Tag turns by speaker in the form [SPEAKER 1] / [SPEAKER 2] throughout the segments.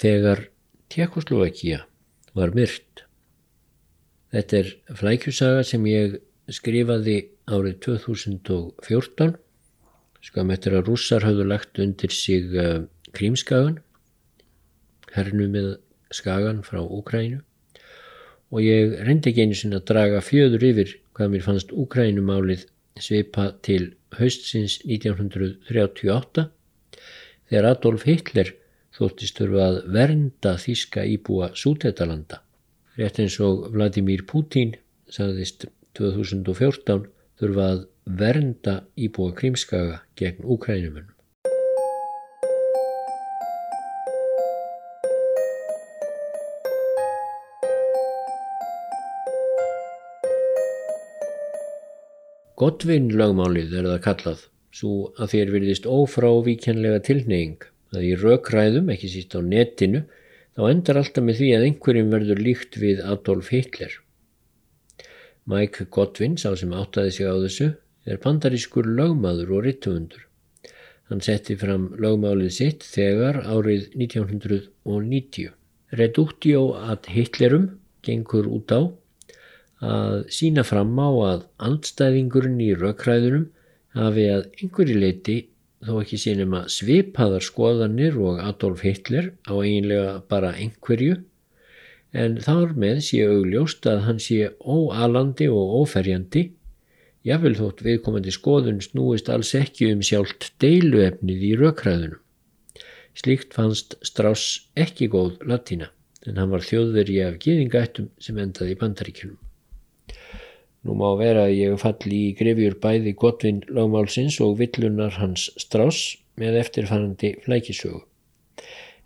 [SPEAKER 1] þegar Tjekkoslovakia var myrt. Þetta er flækjusaga sem ég skrifaði árið 2014 skam eftir að rússar hafðu lagt undir sig uh, krímskagan hernu með skagan frá Úkrænu og ég reyndi ekki einu sinna að draga fjöður yfir hvað mér fannst Úkrænumálið svipa til haustsins 1938 þegar Adolf Hitler þóttist þurfa að vernda þíska íbúa Sútetalanda. Rétt eins og Vladimir Putin sagðist 2014 þurfa að vernda íbúa Krímskaga gegn Úkrænumunum. Godvinn lögmálið er það kallað, svo að þér virðist ófrávíkjanlega tilneying að í rökræðum, ekki síst á netinu, þá endar alltaf með því að einhverjum verður líkt við Adolf Hitler. Mike Godwin, sá sem áttaði sig á þessu, er pandarískur lögmaður og rittumundur. Hann setti fram lögmálið sitt þegar árið 1990. Reductio ad Hitlerum gengur út á að sína fram á að andstæðingurinn í rökræðunum hafi að einhverju leiti þó ekki sínum að svipaðar skoðanir og Adolf Hitler á eiginlega bara einhverju en þar með sé augljóst að hann sé óalandi og óferjandi jáfnvel þótt viðkomandi skoðun snúist alls ekki um sjálft deiluefnið í rökræðunum. Slíkt fannst Strauss ekki góð latína en hann var þjóðveri af gýðingættum sem endaði í bandaríkjunum. Nú má vera að ég falli í grefjur bæði Godvin lagmálsins og villunar hans Strauss með eftirfærandi flækisögu.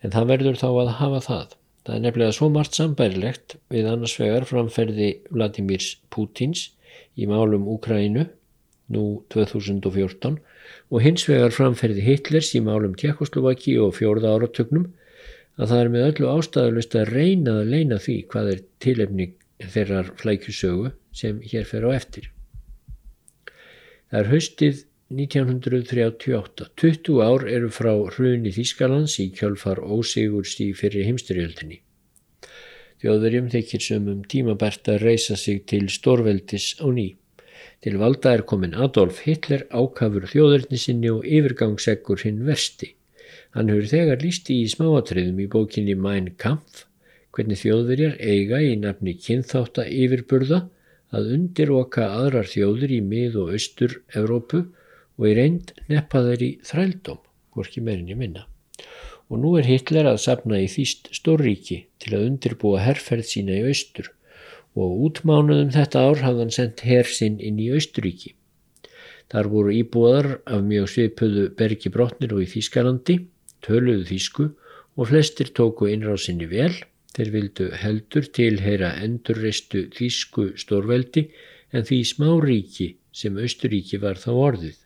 [SPEAKER 1] En það verður þá að hafa það. Það er nefnilega svo margt sambærilegt við annars vegar framferði Vladimirs Pútins í málum Úkrænu nú 2014 og hins vegar framferði Hitlers í málum Tjekkoslovaki og fjórða áratögnum að það er með öllu ástæðalust að reyna að leina því hvað er tilefning þeirrar flækjusögu sem hér fer á eftir. Það er haustið 1938. 20 ár eru frá hruni Þískalands í kjölfar ósigurst í fyrir heimstyrjöldinni. Þjóðverjum þykir sömum tímabært að reysa sig til stórveldis á ný. Til valda er komin Adolf Hitler ákafur þjóðverðni sinni og yfirgangseggur hinn versti. Hann hefur þegar lísti í smáatriðum í bókinni Mein Kampf hvernig þjóðverjar eiga í nafni kynþáta yfirburða að undiroka aðrar þjóður í mið- og austur-Evrópu og í reynd neppa þeir í þrældóm, hvorki meirinni minna. Og nú er Hitler að sapna í þýst stórríki til að undirbúa herrferð sína í austur og útmánuðum þetta ár hafðan sendt herr sinn inn í austuríki. Þar voru íbúðar af mjög svipuðu bergi brotnir og í Þýskalandi, töluðu Þýsku og flestir tóku innrásinni vel Þeir vildu heldur tilheyra endurreistu þýsku stórveldi en því smáríki sem Austuríki var þá orðið.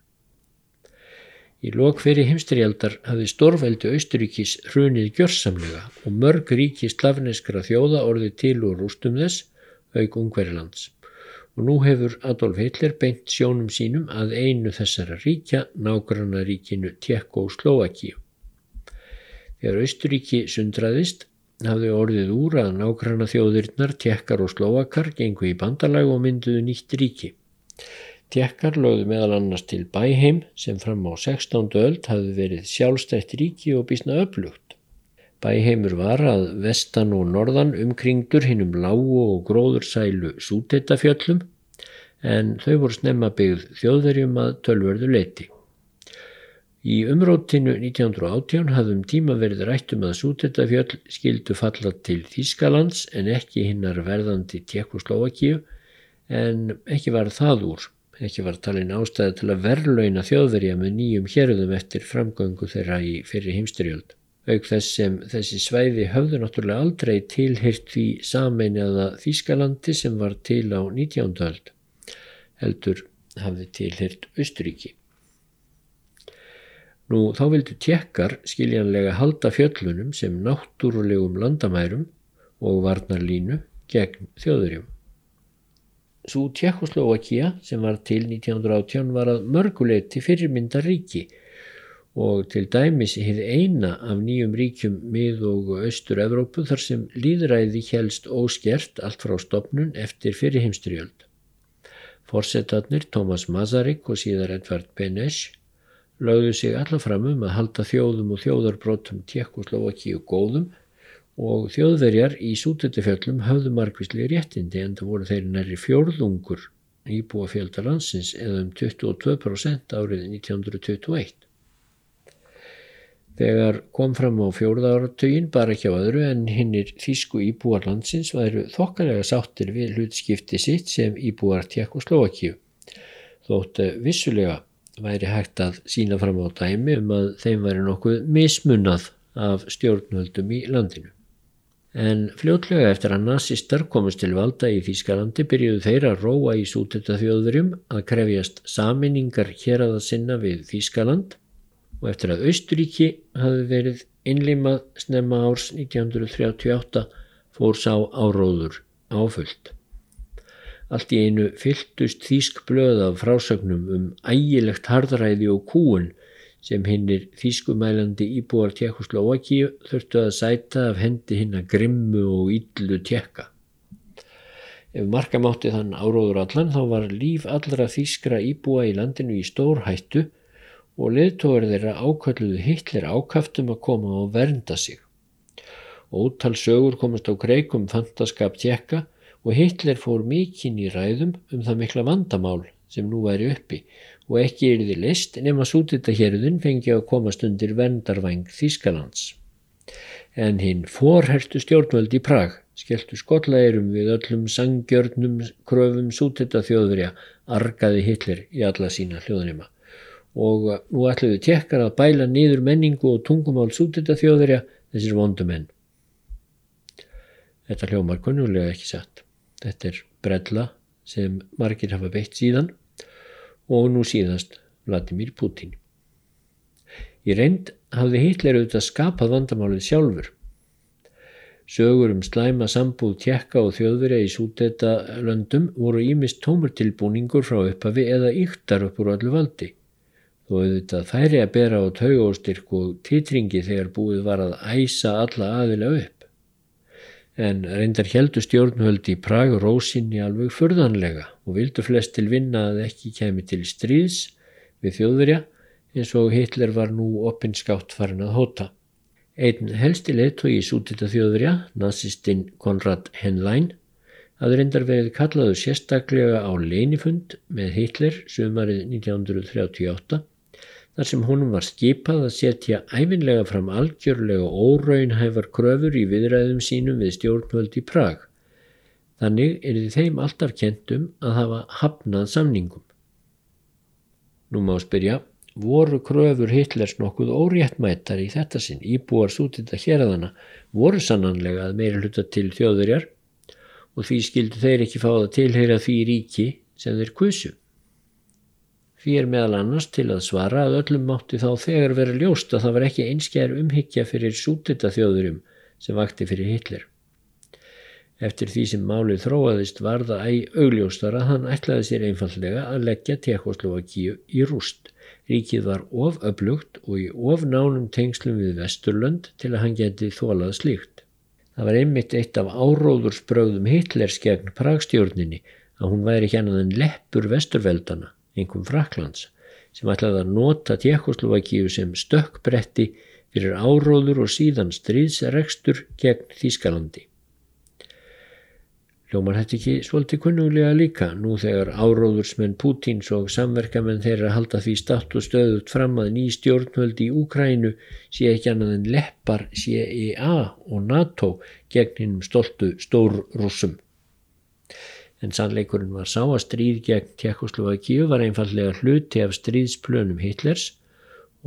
[SPEAKER 1] Í lokveri heimstrialdar hafði stórveldi Austuríkis hrunið gjörsamlega og mörg ríki slavneskra þjóða orðið til úr rústum þess, auk Ungverilands. Og nú hefur Adolf Hitler beint sjónum sínum að einu þessara ríkja, nágranna ríkinu Tjekko og Slovakíu. Þegar Austuríki sundraðist hafði orðið úr að nákvæmna þjóðirnar, tjekkar og slóakar gengu í bandalag og mynduðu nýtt ríki. Tjekkar lögðu meðal annars til Bæheim sem fram á 16. öld hafði verið sjálfstætt ríki og bísna upplugt. Bæheimur var að vestan og norðan umkringdur hinnum lágu og gróðursælu sútettafjöllum en þau voru snemma byggð þjóðverjum að tölverðu leiti. Í umrótinu 1918 hafðum tíma verið rættum að Sútetafjöll skildu falla til Þískalands en ekki hinnar verðandi Tjekkoslovakíu en ekki var það úr. Ekki var talin ástæði til að verðlauna þjóðverja með nýjum hérðum eftir framgöngu þeirra í fyrir heimstyrjöld. Auk þess sem þessi svæði höfðu náttúrulega aldrei tilhyrt því sameinaða Þískalandi sem var til á 19. öld. Heldur hafði tilhyrt Östuríki. Nú þá vildu tjekkar skiljanlega halda fjöllunum sem náttúrulegum landamærum og varnarlínu gegn þjóðurjum. Svo Tjekkoslovakia sem var til 1918 var að mörguleiti fyrirmynda ríki og til dæmis hefði eina af nýjum ríkjum mið- og austur-Evrópu þar sem líðræði helst óskert allt frá stopnun eftir fyrir heimstyrjöld. Forsetarnir Thomas Masaryk og síðar Edvard Benesch lögðu sig alla fram um að halda þjóðum og þjóðarbrótum Tjekkoslovakíu góðum og þjóðverjar í sútöldufjöllum höfðu margvísli réttindi en það voru þeirri næri fjórðungur íbúa fjöldalandsins eða um 22% árið 1921. Þegar kom fram á fjórða áratugin bara ekki á öðru en hinnir þýsku íbúar landsins væru þokkalega sáttir við hlutskipti sitt sem íbúar Tjekkoslovakíu. Þótt vissulega væri hægt að sína fram á dæmi um að þeim væri nokkuð mismunnað af stjórnvöldum í landinu. En fljótlega eftir að nazistar komast til valda í Þýskalandi byrjuðu þeir að róa í sútetta þjóðurjum að krefjast saminningar hér að að sinna við Þýskaland og eftir að Austuríki hafi verið innlimað snemma árs 1938 fór sá áróður áfullt. Allt í einu fyltust þýsk blöð af frásögnum um ægilegt hardræði og kúun sem hinnir þýskumælandi íbúar Tjekkoslovakíu þurftu að sæta af hendi hinn að grimmu og yllu tjekka. Ef markamátti þann áróður allan þá var líf allra þýskra íbúa í landinu í stór hættu og leðtóður þeirra ákvölduðu Hitler ákaftum að koma og vernda sig. Ótal sögur komast á kreikum fantaskap tjekka og Hitler fór mikinn í ræðum um það mikla vandamál sem nú væri uppi og ekki er þið list nema sútitahjörðun fengi að komast undir vendarvæng Þískalands. En hinn forhertu stjórnvöld í Prag skelltu skollaeirum við öllum sangjörnum kröfum sútitahjóðverja argaði Hitler í alla sína hljóðnima og nú ætluðu tjekkar að bæla nýður menningu og tungumál sútita þjóðverja þessir vondumenn. Þetta hljómar kunnulega ekki satt. Þetta er brella sem margir hafa beitt síðan og nú síðast Vladimir Putin. Í reynd hafði Hitler auðvitað skapað vandamálið sjálfur. Sögur um slæma sambúð tjekka og þjóðverja í súteta löndum voru ímist tómurtilbúningur frá upphafi eða yktar upp úr öllu valdi þó auðvitað færi að bera á taugóstyrk og titringi þegar búið var að æsa alla aðila upp. En reyndar heldu stjórnvöldi í Prag rósinni alveg furðanlega og vildu flest til vinna að ekki kemi til stríðs við þjóðverja eins og Hitler var nú opinskátt farin að hóta. Einn helsti leittói í sútita þjóðverja, nazistinn Konrad Henlein, hafði reyndar verið kallaðu sérstaklega á leinifund með Hitler sumarið 1938 þar sem honum var skipað að setja æfinlega fram algjörlega óraunhæfar kröfur í viðræðum sínum við stjórnvöld í Prag. Þannig er þið þeim alltaf kentum að hafa hafnað samningum. Nú má spyrja, voru kröfur Hitlers nokkuð óréttmættar í þetta sinn, íbúar sútita hérðana, voru sannanlega að meira hluta til þjóðurjar og því skildu þeir ekki fá það tilheyra því ríki sem þeir kusu. Því er meðal annars til að svara að öllum mátti þá þegar vera ljóst að það var ekki einskjær umhyggja fyrir sútita þjóðurum sem vakti fyrir Hitler. Eftir því sem málið þróaðist var það æg augljóstar að hann ætlaði sér einfallega að leggja Tekoslovakíu í rúst. Ríkið var of öflugt og í of nánum tengslum við Vesturlönd til að hann geti þólað slíkt. Það var einmitt eitt af áróðursbröðum Hitlers gegn Pragstjórninni að hún væri annað en leppur Vesturveldana einhverjum Fraklands, sem ætlaði að nota Tjekkoslovakíu sem stökkbretti fyrir áróður og síðan stríðsrekstur gegn Þískalandi. Ljómar þetta ekki svolítið kunnuglega líka nú þegar áróðursmenn Pútins og samverkamenn þeirra halda því statt og stöðut fram að ný stjórnvöldi í Úkrænu sé ekki annað en leppar CIA og NATO gegn hinnum stoltu stórrussum en sannleikurinn var sá að stríð gegn Tjekkoslovakíu var einfallega hluti af stríðsplönum Hitlers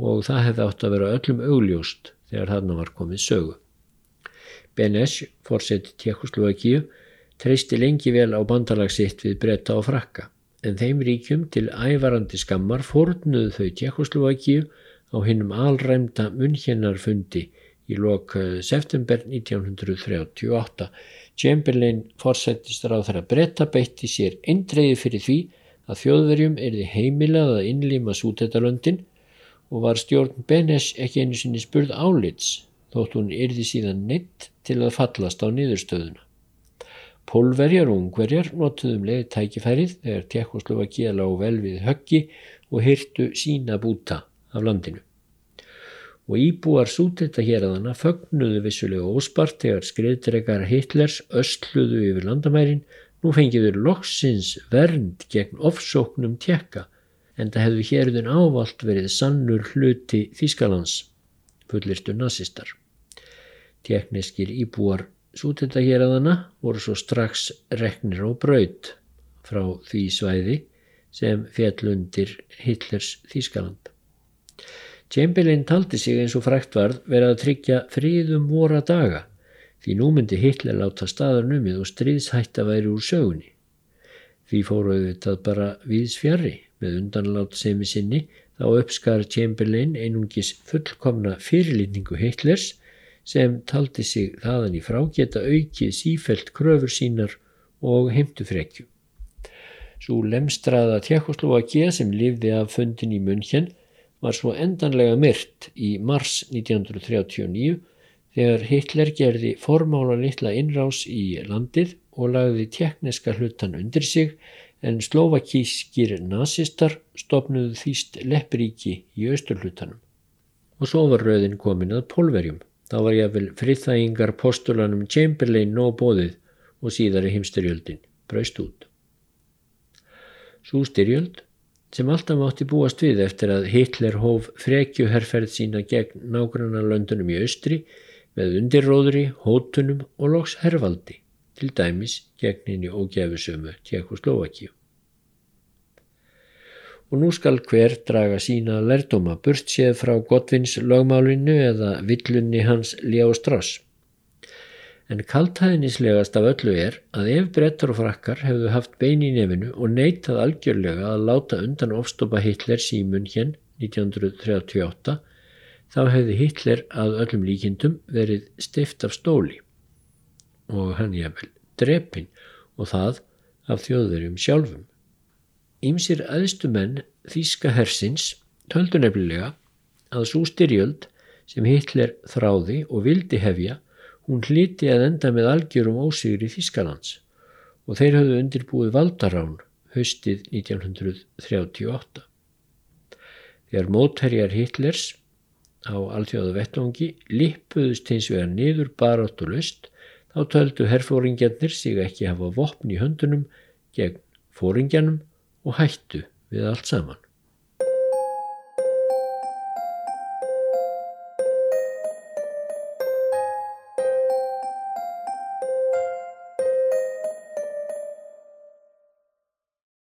[SPEAKER 1] og það hefði átt að vera öllum augljóst þegar þarna var komið sögu. Benes, fórseti Tjekkoslovakíu, treysti lengi vel á bandalagsitt við bretta og frakka, en þeim ríkjum til ævarandi skammar fórnuðu þau Tjekkoslovakíu á hinnum alræmda munnkennarfundi í lok eh, september 1938 Chamberlain fórsættist ráð þar að bretta beitti sér eindreiði fyrir því að þjóðverjum erði heimilað að innlýma sútetalöndin og var stjórn Benes ekki einu sinni spurð álits þótt hún yrði síðan neitt til að fallast á niðurstöðuna. Pólverjar og ungverjar notuðum leið tækifærið þegar Tjekkoslovakia lág vel við höggi og hyrtu sína búta af landinu. Og íbúar sútetta hér að hana fögnuðu vissulega óspart þegar skriðdregar Hitlers östluðu yfir landamærin nú fengiður loksins vernd gegn ofsóknum tjekka en það hefðu hérðun ávalt verið sannur hluti Þískalands, fullirstu nazistar. Tjekkneskir íbúar Sútenda hér að hana voru svo strax reknir á braut frá því svæði sem fjall undir Hitlers Þískaland. Chamberlain taldi sig eins og frækt varð verið að tryggja fríðum voru að daga því nú myndi Hitler láta staðar numið og stríðshætta væri úr sögunni. Því fóruðu þetta bara viðs fjari með undanlát semi sinni þá uppskar Chamberlain einungis fullkomna fyrirlitningu Hitlers sem taldi sig þaðan í frá geta aukið sífelt kröfur sínar og heimtufrekju. Svo lemstraða Tjekkoslovakia sem lifði af fundin í München var svo endanlega myrt í mars 1939 þegar Hitler gerði formála litla innrás í landið og lagði tjekkneska hlutan undir sig en slovakískir nazistar stopnuðu þýst leppiríki í austurhlutanum. Og svo var rauðin komin að polverjum. Þá var ég að vel friðþægingar postulanum Chamberlain nóg bóðið og síðari heimstyrjöldin braust út. Svo styrjöld sem alltaf mátti búast við eftir að Hitler hóf frekjuherrferð sína gegn nágranna löndunum í austri með undirróðri, hótunum og loks herrvaldi, til dæmis gegn henni ógæfusömu Tjekkoslovakíu og nú skal hver draga sína lerdóma burt séð frá Godvins lögmálinu eða villunni hans Ljá Strass. En kaltæðinislegast af öllu er að ef brettar og frakkar hefðu haft bein í nefinu og neytað algjörlega að láta undan ofstopa Hitler símun hér 1938 þá hefði Hitler að öllum líkindum verið stift af stóli og hann jafnvel drepin og það af þjóðverjum sjálfum. Ímsir aðstumenn Þíska hersins töldu nefnilega að svo styrjöld sem Hitler þráði og vildi hefja hún hliti að enda með algjörum ósigri Þískalands og þeir hafðu undirbúið valdarán höstið 1938. Þegar mótherjar Hitlers á alþjóðu vettvangi lippuðust hins vegar niður barátt og löst þá töldu herfóringjarnir sig ekki hafa vopn í höndunum gegn fóringjanum og hættu við allt saman.